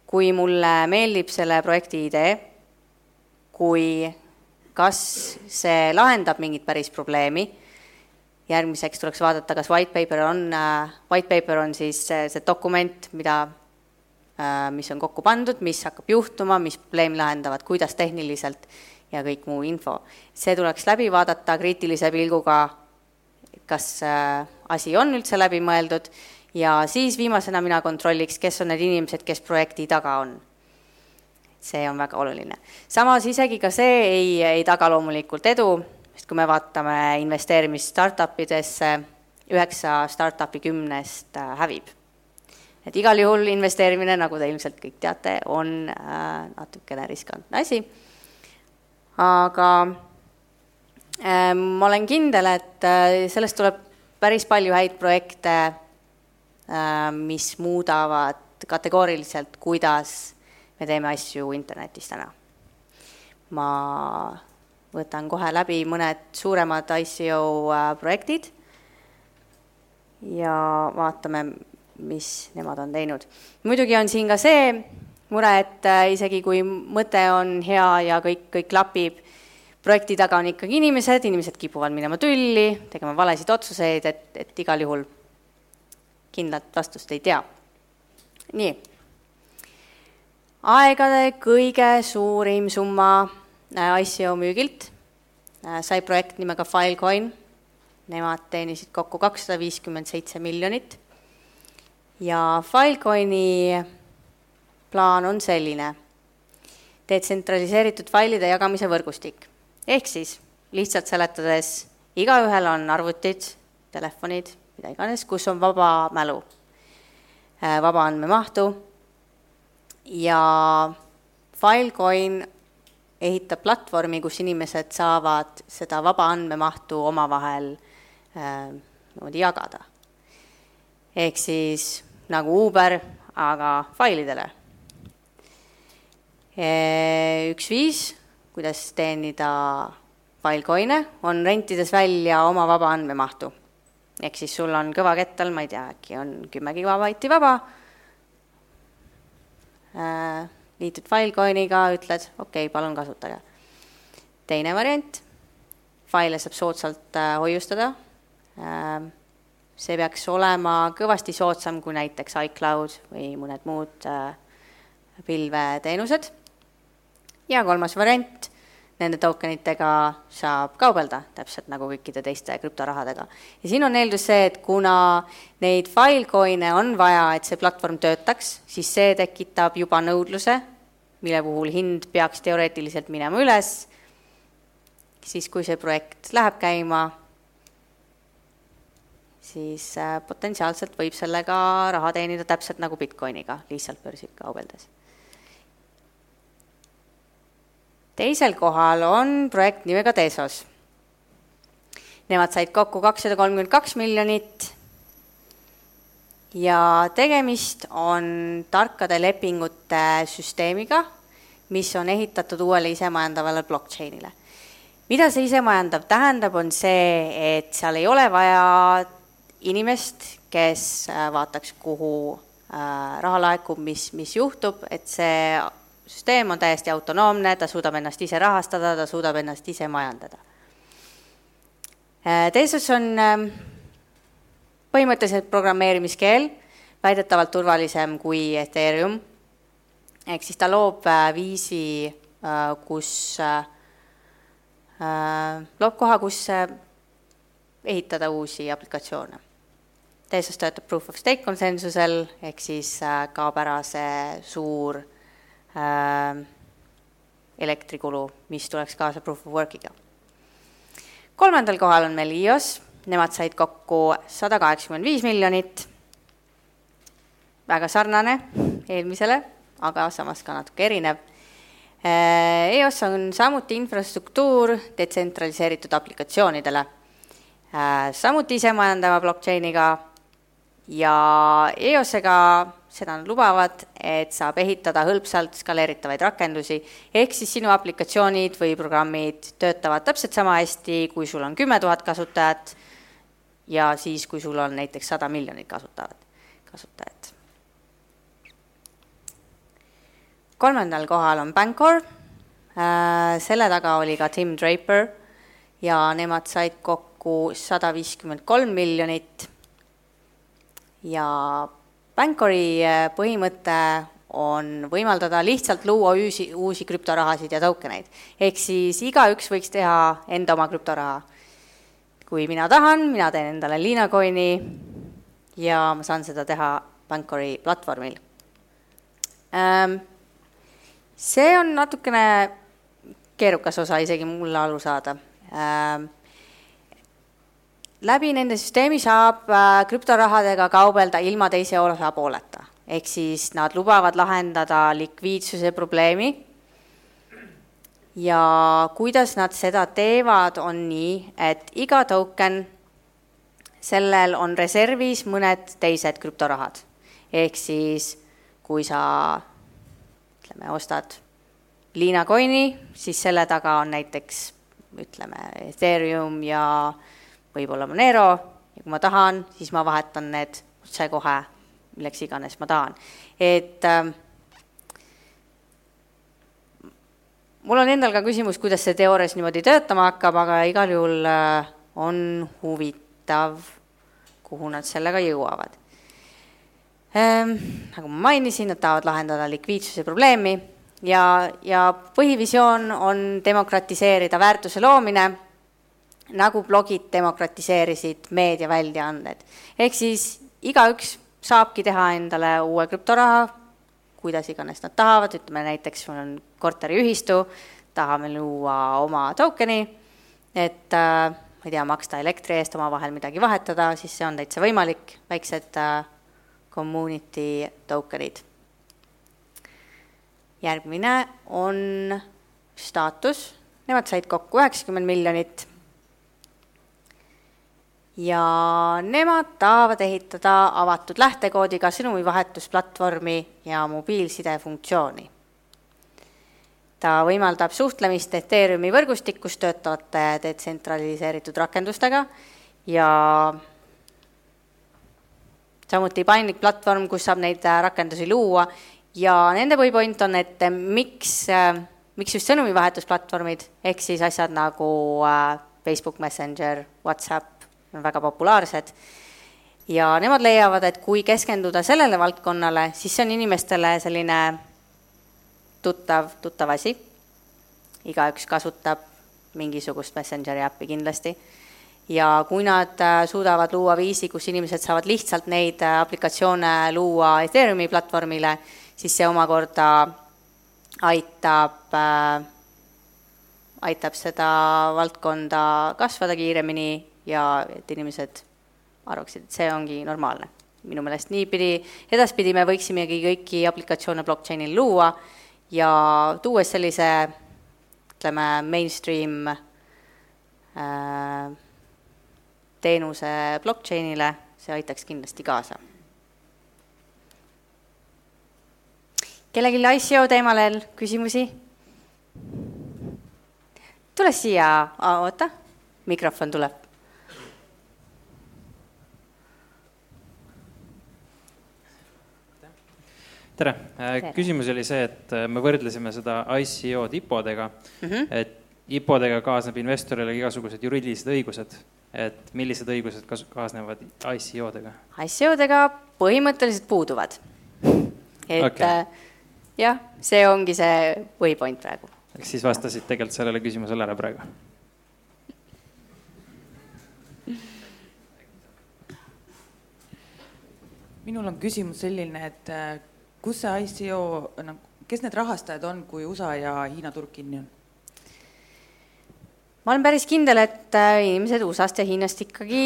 kui mulle meeldib selle projekti idee, kui kas see lahendab mingit päris probleemi järgmiseks tuleks vaadata, kas white paper on, äh, white paper on siis see, see dokument, mida mis on kokku pandud, mis hakkab juhtuma, mis probleemi lahendavad, kuidas tehniliselt ja kõik muu info. see tuleks läbi vaadata kriitilise pilguga, kas asi on üldse läbi mõeldud ja siis viimasena mina kontrolliks, kes on need inimesed, kes projekti taga on. see on väga oluline. samas isegi ka see ei, ei taga loomulikult edu, sest kui me vaatame investeerimist startup idesse, üheksa startup'i kümnest äh, hävib. et igal juhul investeerimine, nagu te ilmselt kõik teate, on äh, natukene riskantne asi, aga äh, ma olen kindel, et äh, sellest tuleb päris palju häid projekte Äh, mis muudavad kategooriliselt, kuidas me teeme asju internetis täna. ma võtan kohe läbi mõned suuremad ICO äh, projektid ja vaatame, mis nemad on teinud. muidugi on siin ka see mure, et äh, isegi kui mõte on hea ja kõik, kõik klapib, projekti taga on ikkagi inimesed, inimesed kipuvad minema tülli, tegema valesid otsuseid, et, et igal juhul kindlat vastust ei tea. nii. aegade kõige suurim summa äh, ICO müügilt äh, sai projekt nimega Filecoin. Nemad teenisid kokku kakssada viiskümmend seitse miljonit. ja Filecoini plaan on selline, detsentraliseeritud failide jagamise võrgustik. ehk siis lihtsalt seletades, igaühel on arvutid, telefonid mida iganes, kus on vaba mälu, äh, vaba andmemahtu ja Filecoin ehitab platvormi, kus inimesed saavad seda vaba andmemahtu omavahel äh, niimoodi jagada. ehk siis nagu Uber, aga failidele. Äh, üks viis, kuidas teenida Filecoin'e, on rentides välja oma vaba andmemahtu ehk siis sul on kõvakettal, ma ei tea, äkki on kümme gigabaiti vaba äh,, liitud Filecoiniga, ütled okei okay,, palun kasutage. teine variant, faile saab soodsalt äh, hoiustada see peaks olema kõvasti soodsam kui näiteks iCloud või mõned muud pilveteenused. Ja kolmas variant nende tokenitega saab kaubelda, täpselt nagu kõikide teiste krüptorahadega. ja siin on eeldus see, et kuna neid Filecoin'e on vaja, et see platvorm töötaks, siis see tekitab juba nõudluse, mille puhul hind peaks teoreetiliselt minema üles, siis kui see projekt läheb käima, siis äh, potentsiaalselt võib sellega raha teenida täpselt nagu Bitcoiniga, lihtsalt börsil kaubeldes teisel kohal on projekt nimega Tesos. Nemad said kokku kakssada kolmkümmend kaks miljonit ja tegemist on tarkade lepingute süsteemiga, mis on ehitatud uuele isemajandavale blockchain'ile. mida see isemajandav tähendab, on see, et seal ei ole vaja inimest, kes äh, vaataks, kuhu äh, raha laekub, mis, mis juhtub, et see süsteem on täiesti autonoomne, ta suudab ennast ise rahastada, ta suudab ennast ise majandada. Äh, Tesos on ähm, põhimõtteliselt programmeerimiskeel, väidetavalt turvalisem kui Ethereum, ehk siis ta loob äh, viisi, äh, kus, loob koha, kus ehitada uusi aplikatsioone. Tesos töötab proof of stake konsensusel, ehk siis kaob ära see suur elektrikulu, mis tuleks kaasa proof of work'iga. kolmandal kohal on meil iOS, nemad said kokku sada kaheksakümmend viis miljonit, väga sarnane eelmisele, aga samas ka natuke erinev. Äh, EOS on samuti infrastruktuur detsentraliseeritud aplikatsioonidele, äh, samuti isemajandava blockchain'iga ja EOS-ega seda nad lubavad, et saab ehitada hõlpsalt skaleeritavaid rakendusi, ehk siis sinu aplikatsioonid või programmid töötavad täpselt sama hästi, kui sul on kümme tuhat kasutajat ja siis, kui sul on näiteks sada miljonit kasutavat, kasutajat. kolmandal kohal on Bancor, äh, selle taga oli ka Tim Draper ja nemad said kokku sada viiskümmend kolm miljonit. Ja Bancori äh, põhimõte on võimaldada lihtsalt luua uusi, uusi krüptorahasid ja tokeneid. ehk siis igaüks võiks teha enda oma krüptoraha. kui mina tahan, mina teen endale Lina Coini ja ma saan seda teha Bancori platvormil. Ehm, see on natukene keerukas osa isegi mulle aru saada. Läbi nende süsteemi saab äh, krüptorahadega kaubelda ilma teise osapooleta ehk siis nad lubavad lahendada likviidsuse probleemi. ja kuidas nad seda teevad, on nii, et iga token, sellel on reservis mõned teised krüptorahad. ehk siis kui sa ütleme, ostad Lina Coini, siis selle taga on näiteks ütleme, Ethereum ja võib-olla Monero ja kui ma tahan, siis ma vahetan need otsekohe milleks iganes ma tahan. et äh, mul on endal ka küsimus, kuidas see teoorias niimoodi töötama hakkab, aga igal juhul äh, on huvitav, kuhu nad sellega jõuavad ähm,. nagu ma mainisin, nad tahavad lahendada likviidsuse probleemi ja, ja põhivisioon on demokratiseerida väärtuse loomine, nagu blogid demokratiseerisid meediaväljaanded. ehk siis igaüks saabki teha endale uue krüptoraha, kuidas iganes nad tahavad, ütleme näiteks mul on korteriühistu, tahame luua oma tokeni, et äh, ma ei tea, maksta elektri eest omavahel midagi vahetada, siis see on täitsa võimalik, väiksed äh, community tokenid. järgmine on staatus, nemad said kokku üheksakümmend miljonit ja nemad tahavad ehitada avatud lähtekoodiga sõnumivahetusplatvormi ja mobiilside funktsiooni. ta võimaldab suhtlemist Ethereumi võrgustikus töötavate detsentraliseeritud rakendustega ja samuti paindlik platvorm, kus saab neid rakendusi luua ja nende põhipoint on, et miks, miks just sõnumivahetusplatvormid, ehk siis asjad nagu äh, Facebook Messenger, Whatsapp, väga populaarsed. ja nemad leiavad, et kui keskenduda sellele valdkonnale, siis see on inimestele selline tuttav, tuttav asi. igaüks kasutab mingisugust Messengeri äppi kindlasti. ja kui nad äh, suudavad luua viisi, kus inimesed saavad lihtsalt neid äh, aplikatsioone luua Ethereumi platvormile, siis see omakorda aitab äh, aitab seda valdkonda kasvada kiiremini ja et inimesed arvaksid, et see ongi normaalne. minu meelest niipidi, edaspidi me võiksimegi kõiki aplikatsioone blockchain'il luua ja tuues sellise ütleme, mainstream äh, teenuse blockchain'ile, see aitaks kindlasti kaasa. kellelgi ICO teemal küsimusi? tule siia, oota, mikrofon tuleb tere, äh, tere., küsimus oli see, et äh, me võrdlesime seda ICO-d IPO-dega mm, -hmm. et IPO-dega kaasneb investorile igasugused juriidilised õigused, et millised õigused kas-, kaasnevad ICO-dega? ICO-dega põhimõtteliselt puuduvad. et okay. äh, jah, see ongi see põhipoint praegu. ehk siis vastasid tegelikult sellele küsimusele ära praegu minul on küsimus selline, et äh, kus see ICO, noh, kes need rahastajad on, kui USA ja Hiina turg kinni on? ma olen päris kindel, et äh, inimesed USA-st ja Hiinast ikkagi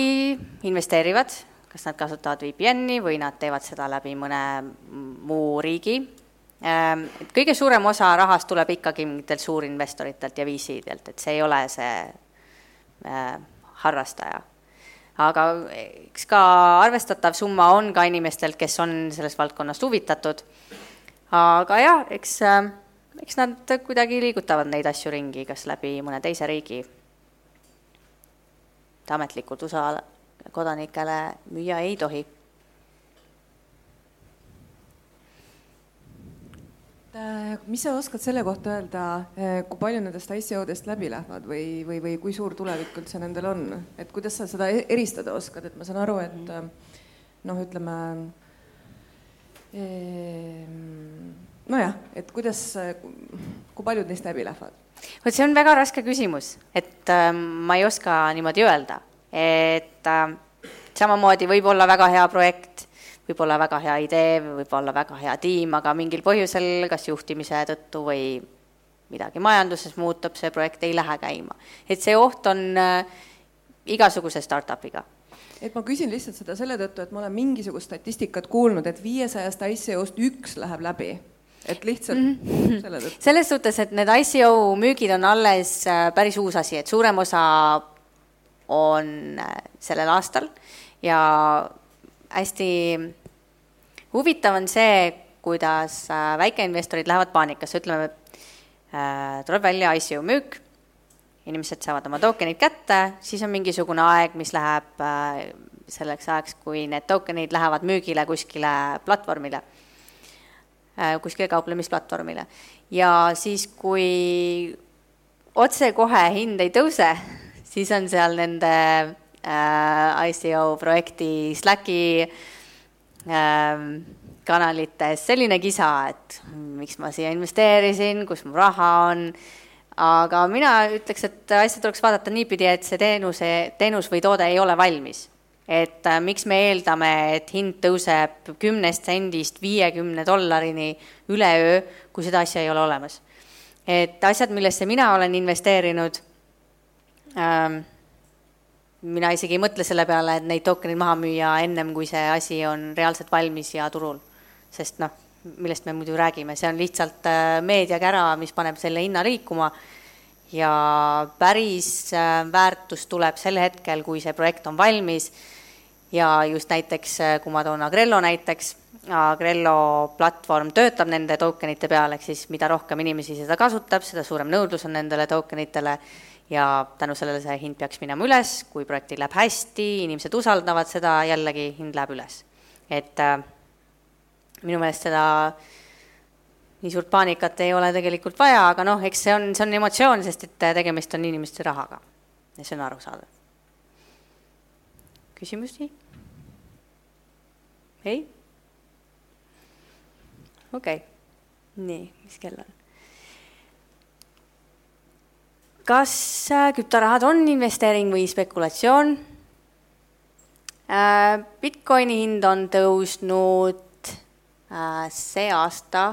investeerivad, kas nad kasutavad VPN-i või nad teevad seda läbi mõne muu riigi. Ähm, et kõige suurem osa rahast tuleb ikkagi mingitelt suurinvestoritelt ja VC-delt, et see ei ole see äh, harrastaja aga eks ka arvestatav summa on ka inimestel, kes on sellest valdkonnast huvitatud. aga jah, eks, äh, eks nad kuidagi liigutavad neid asju ringi, kas läbi mõne teise riigi. et ametlikult USA kodanikele müüa ei tohi mis sa oskad selle kohta öelda, äh, kui palju nendest ICO-dest läbi lähevad või, või, või kui suur tulevik üldse nendel on, et kuidas sa seda e-, eristada oskad, et ma saan aru, et äh, noh, ütleme Ehm, nojah, et kuidas, kui paljud neist läbi lähevad? vot see on väga raske küsimus, et äh, ma ei oska niimoodi öelda, et äh, samamoodi võib olla väga hea projekt, võib olla väga hea idee, võib olla väga hea tiim, aga mingil põhjusel, kas juhtimise tõttu või midagi majanduses muutub, see projekt ei lähe käima. et see oht on äh, igasuguse startup'iga et ma küsin lihtsalt seda selle tõttu, et ma olen mingisugust statistikat kuulnud, et viiesajast ICO-st üks läheb läbi et lihtsalt mm -hmm. selle tõttu. selles suhtes, et need ICO müügid on alles äh, päris uus asi, et suurem osa on äh, sellel aastal ja hästi huvitav on see, kuidas äh, väikeinvestorid lähevad paanikasse, ütleme, tuleb välja ICO müük, inimesed saavad oma tokenid kätte, siis on mingisugune aeg, mis läheb selleks ajaks, kui need tokenid lähevad müügile kuskile platvormile Äh, kuskile kauplemisplatvormile. ja siis, kui otsekohe hind ei tõuse, siis on seal nende äh, ICO projekti Slacki äh, kanalites. Selline kisa, et miks ma siia investeerisin, kus mu raha on, aga mina ütleks, et asja tuleks vaadata niipidi, et see teenuse, teenus või toode ei ole valmis. Et äh, miks me eeldame, et hind tõuseb kümnest sendist viiekümne dollarini üleöö, kui seda asja ei ole olemas. et asjad, millesse mina olen investeerinud ähm,, mina isegi ei mõtle selle peale, et neid tokeneid maha müüa ennem, kui see asi on reaalselt valmis ja turul. sest noh, millest me muidu räägime, see on lihtsalt äh, meediakära, mis paneb selle hinna liikuma. Ja päris äh, väärtus tuleb sel hetkel, kui see projekt on valmis. Ja just näiteks, äh, kui ma toon Agrello näiteks, Agrello platvorm töötab nende tokenite peal, ehk siis mida rohkem inimesi seda kasutab, seda suurem nõudlus on nendele tokenitele ja tänu sellele see hind peaks minema üles, kui projektil läheb hästi, inimesed usaldavad seda, jällegi hind läheb üles. et äh, minu meelest seda nii suurt paanikat ei ole tegelikult vaja, aga noh, eks see on, see on emotsioon, sest et tegemist on inimeste rahaga ja see on arusaadav. küsimusi? ei? okei okay., nii, mis kell on? Kas äh, krüptorahad on investeering või spekulatsioon? Äh, Bitcoini hind on tõusnud äh, see aasta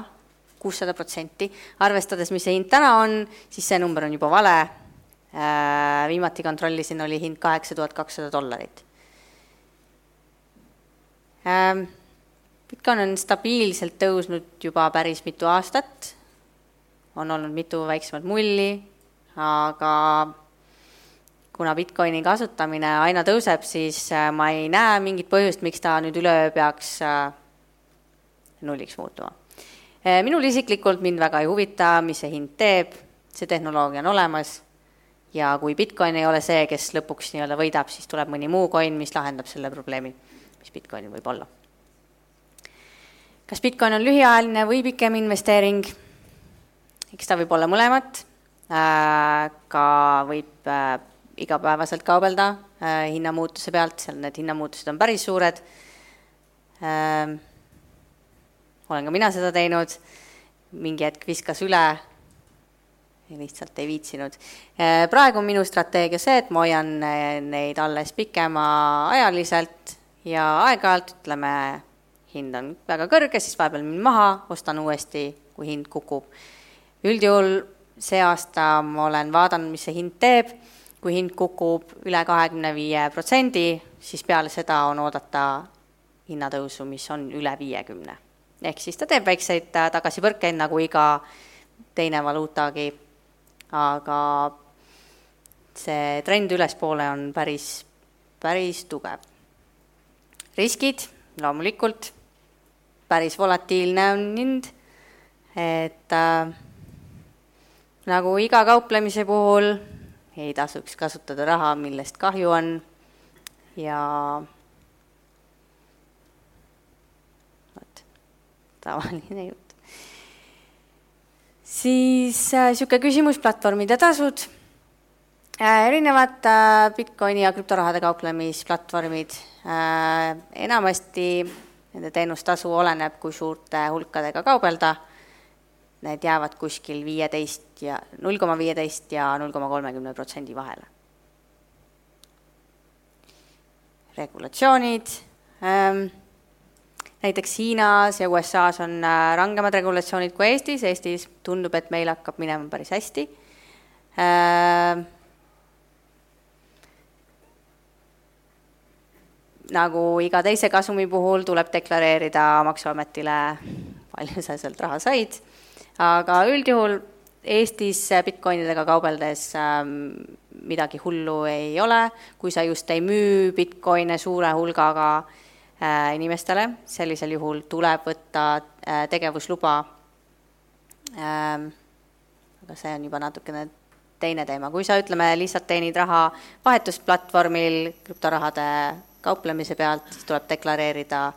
kuussada protsenti, arvestades, mis see hind täna on, siis see number on juba vale. viimati kontrollisin, oli hind kaheksa tuhat kakssada dollarit Bitcoin on stabiilselt tõusnud juba päris mitu aastat, on olnud mitu väiksemat mulli, aga kuna Bitcoini kasutamine aina tõuseb, siis äh, ma ei näe mingit põhjust, miks ta nüüd üleöö peaks äh, nulliks muutuma. Äh, minul isiklikult mind väga ei huvita, mis see hind teeb, see tehnoloogia on olemas ja kui Bitcoin ei ole see, kes lõpuks nii-öelda võidab, siis tuleb mõni muu coin, mis lahendab selle probleemi mis Bitcoinil võib olla. kas Bitcoin on lühiajaline või pikem investeering? eks ta võib olla mõlemat, ka võib äh, igapäevaselt kaubelda äh, hinnamuutuse pealt, seal need hinnamuutused on päris suured. olen ka mina seda teinud, mingi hetk viskas üle lihtsalt ei viitsinud. praegu on minu strateegia see, et ma hoian neid alles pikemaajaliselt ja aeg-ajalt ütleme, hind on väga kõrge, siis vahepeal müün maha, ostan uuesti, kui hind kukub. üldjuhul see aasta ma olen vaadanud, mis see hind teeb, kui hind kukub üle kahekümne viie protsendi, siis peale seda on oodata hinnatõusu, mis on üle viiekümne. ehk siis ta teeb väikseid tagasipõrkeid, nagu iga teine valuutagi, aga see trend ülespoole on päris, päris tugev. Riskid, loomulikult, päris volatiilne on hind, et äh, nagu iga kauplemise puhul ei tasuks kasutada raha, millest kahju on ja vot, tavaline jutt. siis niisugune äh, küsimus, platvormide tasud äh,. erinevad äh, Bitcoini ja krüptorahade kauplemisplatvormid Äh, enamasti nende teenustasu oleneb, kui suurte hulkadega kaubelda. Need jäävad kuskil viieteist ja null koma viieteist ja null koma kolmekümne protsendi vahele. regulatsioonid ähm, näiteks Hiinas ja USA-s on äh, rangemad regulatsioonid kui Eestis, Eestis tundub, et meil hakkab minema päris hästi äh,. nagu iga teise kasumi puhul tuleb deklareerida Maksuametile, palju sa sealt raha said, aga üldjuhul Eestis Bitcoinidega kaubeldes ähm, midagi hullu ei ole, kui sa just ei müü Bitcoine suure hulgaga äh, inimestele, sellisel juhul tuleb võtta äh, tegevusluba. Ähm, aga see on juba natukene teine teema, kui sa ütleme, lihtsalt teenid raha vahetusplatvormil krüptorahade kauplemise pealt, siis tuleb deklareerida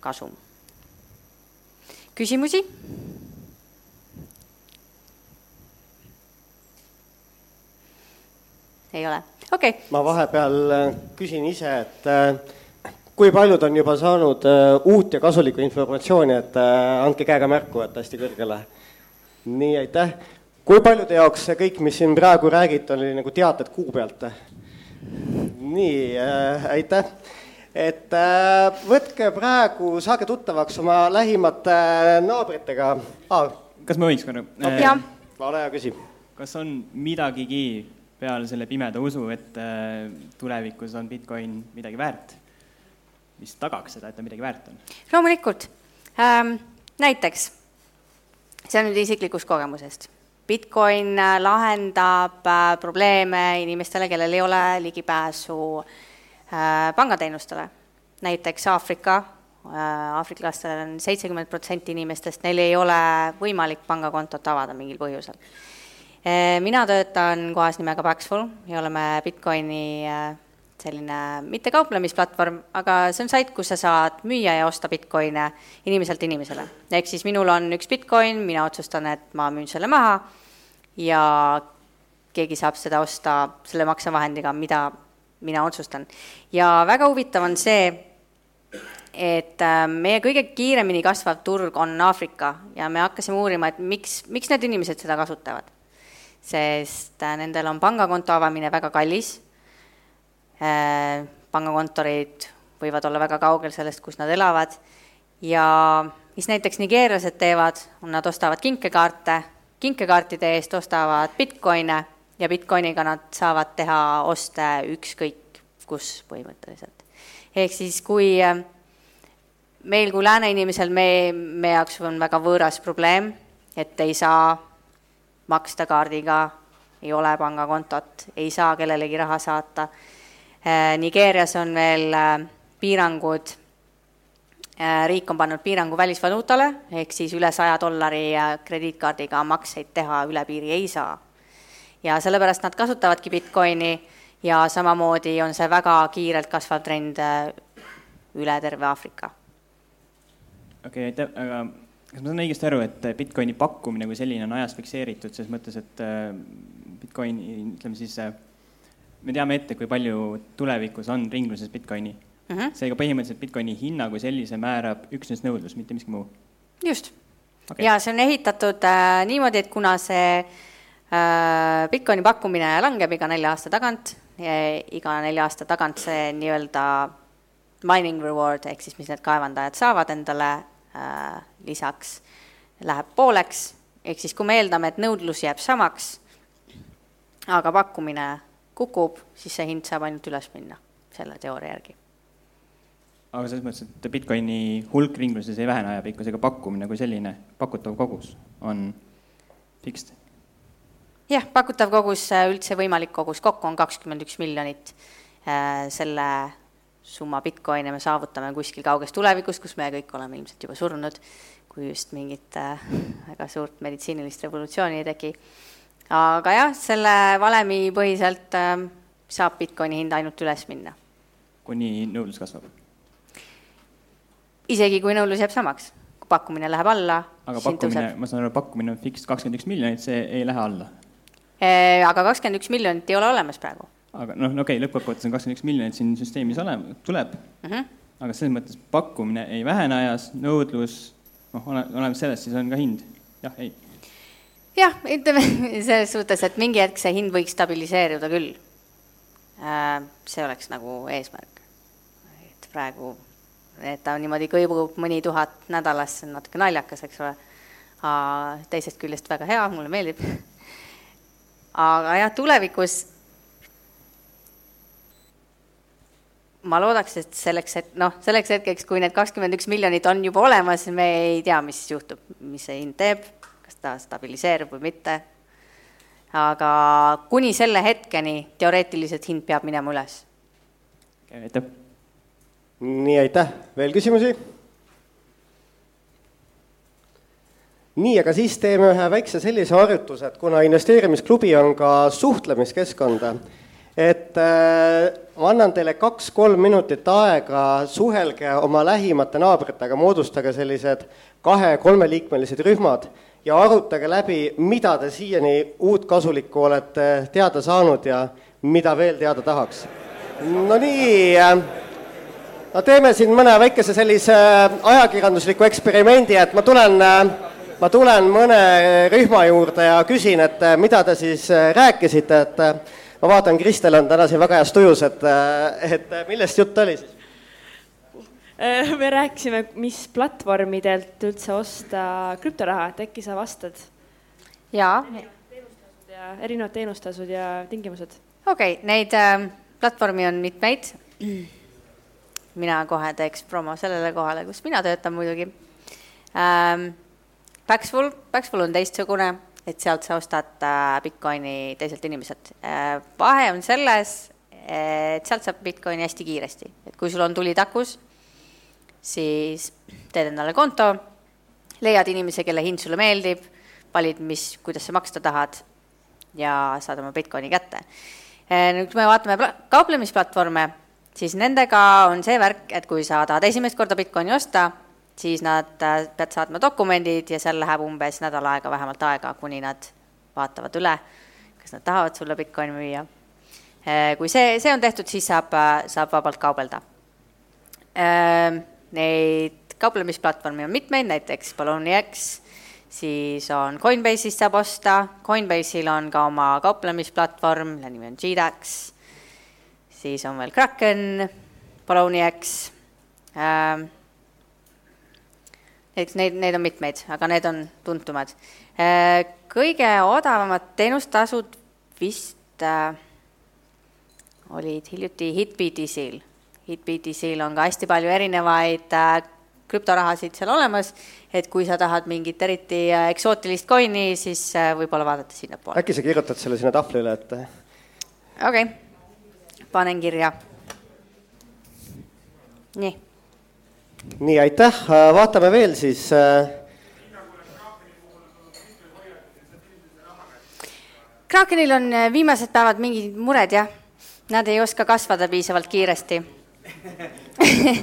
kasum. küsimusi? Ei ole, okei okay.. ma vahepeal äh, küsin ise, et kui paljud on juba saanud uh, uut ja kasulikku informatsiooni, et andke käega märku, et hästi kõrgele. nii, aitäh. kui paljude jaoks see kõik, mis siin praegu räägiti, oli nagu teated kuu pealt? nii äh,, aitäh. et äh, võtke praegu, saage tuttavaks oma lähimate naabritega ah.. kas ma võiks korra okay.? jah. ole hea, küsi. kas on midagigi peale selle pimeda usu, et äh, tulevikus on Bitcoin midagi väärt? mis tagaks seda, et ta midagi väärt on? loomulikult ähm,. näiteks, see on nüüd isiklikust kogemusest. Bitcoin äh, lahendab äh, probleeme inimestele, kellel ei ole ligipääsu äh, pangateenustele. näiteks Aafrika äh,, aafriklastel on seitsekümmend protsenti inimestest, neil ei ole võimalik pangakontot avada mingil põhjusel. Mina töötan kohas nimega Paxful ja oleme Bitcoini äh, selline mitte kauplemisplatvorm, aga see on sait, kus sa saad müüa ja osta Bitcoine inimeselt inimesele. ehk siis minul on üks Bitcoin, mina otsustan, et ma müün selle maha ja keegi saab seda osta selle maksevahendiga, mida mina otsustan. ja väga huvitav on see, et äh, meie kõige kiiremini kasvav turg on Aafrika ja me hakkasime uurima, et miks, miks need inimesed seda kasutavad. Sest äh, nendel on pangakonto avamine väga kallis. Äh, pangakontorid võivad olla väga kaugel sellest, kus nad elavad. Ja mis näiteks nigeerlased teevad, nad ostavad kinkekaarte, kinkekaartide eest ostavad Bitcoine ja Bitcoiniga nad saavad teha oste ükskõik kus põhimõtteliselt. ehk siis, kui äh, meil kui lääne inimesel, me, meie jaoks on väga võõras probleem, et ei saa maksta kaardiga, ei ole pangakontot, ei saa kellelegi raha saata Äh, Nigeerias on veel äh, piirangud, äh, riik on pannud piirangu välisvaluutale, ehk siis üle saja dollari krediitkaardiga makseid teha üle piiri ei saa. ja sellepärast nad kasutavadki Bitcoini ja samamoodi on see väga kiirelt kasvav trend üle terve Aafrika. okei okay,, aitäh, aga kas ma saan õigesti aru, et Bitcoini pakkumine kui selline on ajas fikseeritud, selles mõttes, et Bitcoini, ütleme siis me teame ette, kui palju tulevikus on ringluses Bitcoini uh. -huh. seega põhimõtteliselt Bitcoini hinna kui sellise määrab üksnes nõudlus, mitte miski muu. just okay.. ja see on ehitatud äh, niimoodi, et kuna see äh, Bitcoini pakkumine langeb iga nelja aasta tagant, iga nelja aasta tagant see nii-öelda mining reward ehk siis, mis need kaevandajad saavad endale äh, lisaks, läheb pooleks, ehk siis kui me eeldame, et nõudlus jääb samaks, aga pakkumine kukub, siis see hind saab ainult üles minna selle teooria järgi. aga selles mõttes, et Bitcoini hulk ringluses ei vähene ajapikku, seega pakkumine kui selline, pakutav kogus on fixed? jah, pakutav kogus, äh, üldse võimalik kogus kokku on kakskümmend üks miljonit. Äh, selle summa Bitcoine me saavutame kuskil kauges tulevikus, kus me kõik oleme ilmselt juba surnud, kui just mingit äh, väga suurt meditsiinilist revolutsiooni ei teki aga jah, selle valemi põhiselt äh, saab Bitcoini hind ainult üles minna. kuni nõudlus kasvab? isegi kui nõudlus jääb samaks, kui pakkumine läheb alla. aga pakkumine, ma saan aru, pakkumine on fix kakskümmend üks miljonit, see ei lähe alla e,? aga kakskümmend üks miljonit ei ole olemas praegu. Aga noh, okei okay,, lõppkokkuvõttes on kakskümmend üks miljonit siin süsteemis olema, tuleb mm. -hmm. aga selles mõttes pakkumine ei vähene ajas, nõudlus, noh, ole, oleneb sellest, siis on ka hind, jah, ei. jah, ütleme selles suhtes, et mingi hetk see hind võiks stabiliseeruda küll. see oleks nagu eesmärk. et praegu, et ta niimoodi kõigub mõni tuhat nädalas, see on natuke naljakas, eks ole. teisest küljest väga hea, mulle meeldib. aga jah, tulevikus ma loodaks, et selleks, et noh, selleks hetkeks, kui need kakskümmend üks miljonit on juba olemas, me ei tea, mis juhtub, mis see hind teeb, kas ta stabiliseerub või mitte. aga kuni selle hetkeni teoreetiliselt hind peab minema üles. aitäh. nii, aitäh, veel küsimusi? nii, aga siis teeme ühe väikse sellise harjutuse, et kuna investeerimisklubi on ka suhtlemiskeskkonda et äh, ma annan teile kaks-kolm minutit aega, suhelge oma lähimate naabritega, moodustage sellised kahe-kolmeliikmelised rühmad ja arutage läbi, mida te siiani uut kasulikku olete teada saanud ja mida veel teada tahaks. no nii äh,, no teeme siin mõne väikese sellise ajakirjandusliku eksperimendi, et ma tulen äh, ma tulen mõne rühma juurde ja küsin, et äh, mida te siis äh, rääkisite, et ma vaatan, Kristel on täna siin väga heas tujus, et, et millest jutt oli siis? Äh, me rääkisime, mis platvormidelt üldse osta krüptoraha, et äkki sa vastad? jaa. ja erinevad teenustasud ja tingimused. okei okay,, neid äh, platvormi on mitmeid. mina kohe teeks promo sellele kohale, kus mina töötan muidugi ähm,. Paxful, Paxful on teistsugune et sealt sa ostad äh, Bitcoini teiselt inimeselt. Äh, vahe on selles, et sealt saab Bitcoini hästi kiiresti, et kui sul on tuli takus, siis teed endale konto, leiad inimese, kelle hind sulle meeldib, valid, mis, kuidas sa maksta tahad ja saad oma Bitcoini kätte. Äh, nüüd, kui me vaatame kauplemisplatvorme, siis nendega on see värk, et kui sa tahad esimest korda Bitcoini osta, siis nad äh, pead saatma dokumendid ja seal läheb umbes nädal aega vähemalt aega, kuni nad vaatavad üle, kas nad tahavad sulle Bitcoini müüa. Äh, kui see, see on tehtud, siis saab, äh, saab vabalt kaubelda. Neid kauplemisplatvorme on mitmeid, näiteks Poloniex, siis on Coinbase'ist saab osta, Coinbase'il on ka oma kauplemisplatvorm, mille nimi on GDAX, siis on veel Kraken, Poloniex ähm,, eks neid, neid on mitmeid, aga need on tuntumad. Äh, kõige odavamad teenustasud vist äh, olid hiljuti HitBTC-l. HitBTC-l on ka hästi palju erinevaid äh, krüptorahasid seal olemas, et kui sa tahad mingit eriti äh, eksootilist coin'i, siis äh, võib-olla vaadata sinnapoole. äkki sa kirjutad selle sinna tahvlile, et okei okay., panen kirja. nii nii, aitäh, vaatame veel siis. Äh, Krakenil on äh, viimased päevad mingid mured, jah. Nad ei oska kasvada piisavalt kiiresti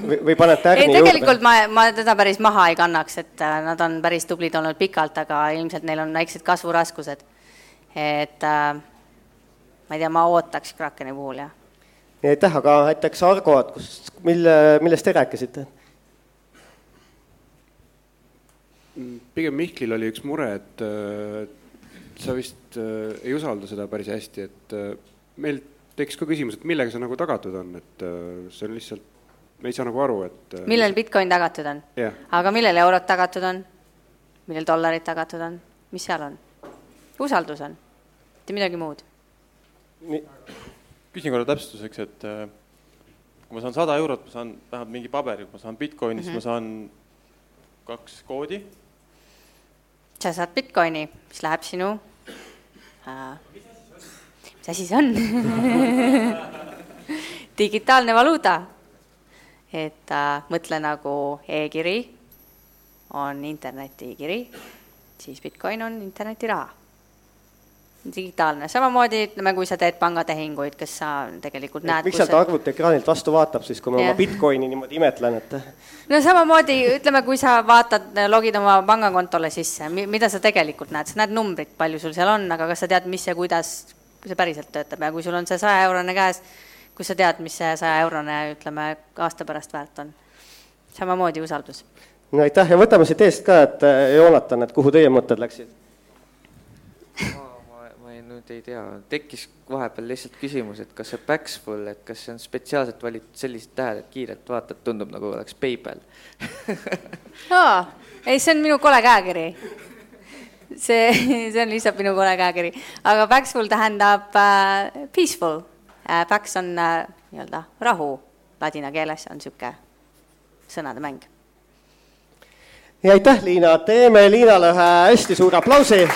või, või paned tärni juurde? tegelikult ma, ma teda päris maha ei kannaks, et äh, nad on päris tublid olnud pikalt, aga ilmselt neil on väiksed kasvuraskused. et äh, ma ei tea, ma ootaks Krakeni puhul, jah. nii, aitäh, aga näiteks Argo, kus, mille, millest te rääkisite? Pigem Mihklil oli üks mure, et äh, sa vist äh, ei usalda seda päris hästi, et äh, meil tekkis ka küsimus, et millega see nagu tagatud on, et see on lihtsalt, me ei saa nagu aru, et. millel Bitcoin tagatud on yeah.? aga millel eurod tagatud on? millel dollarid tagatud on? mis seal on? usaldus on, mitte midagi muud. küsin korra täpsustuseks, et kui ma saan sada eurot, ma saan vähemalt mingi paberi, kui ma saan Bitcoini mm, -hmm. ma mhm. saan kaks koodi sa saad Bitcoini, mis läheb sinu äh,, mis asi see on digitaalne valuuta. et äh, mõtle nagu e-kiri on internetikiri, siis Bitcoin on internetiraha digitaalne, samamoodi ütleme, kui sa teed pangatehinguid, kas sa tegelikult näed miks sealt arvutiekraanilt vastu vaatab siis, kui ma yeah. oma Bitcoini niimoodi imetlen, et no samamoodi, ütleme, kui sa vaatad, logid oma pangakontole sisse, mida sa tegelikult näed, sa näed numbrit, palju sul seal on, aga kas sa tead, mis ja kuidas see päriselt töötab ja kui sul on see saja eurone käes, kus sa tead, mis see saja eurone, ütleme, aasta pärast väärt on? samamoodi usaldus. no aitäh ja võtame siit eest ka, et Joonatan, et kuhu teie mõtted läksid? Ma ei, tea, tekkis vahepeal lihtsalt küsimus, et kas see Paxful, et kas see on spetsiaalselt valitud sellised tähed, et kiirelt vaatad, tundub nagu oleks PayPal aa, ei, see on minu kole käekiri. see, see on lihtsalt minu kole käekiri, aga Paxful tähendab äh, peaceful äh,. Pax on äh, nii-öelda rahu ladina keeles, on niisugune sõnademäng. ja aitäh, Liina, teeme Liinale ühe hästi suure aplausi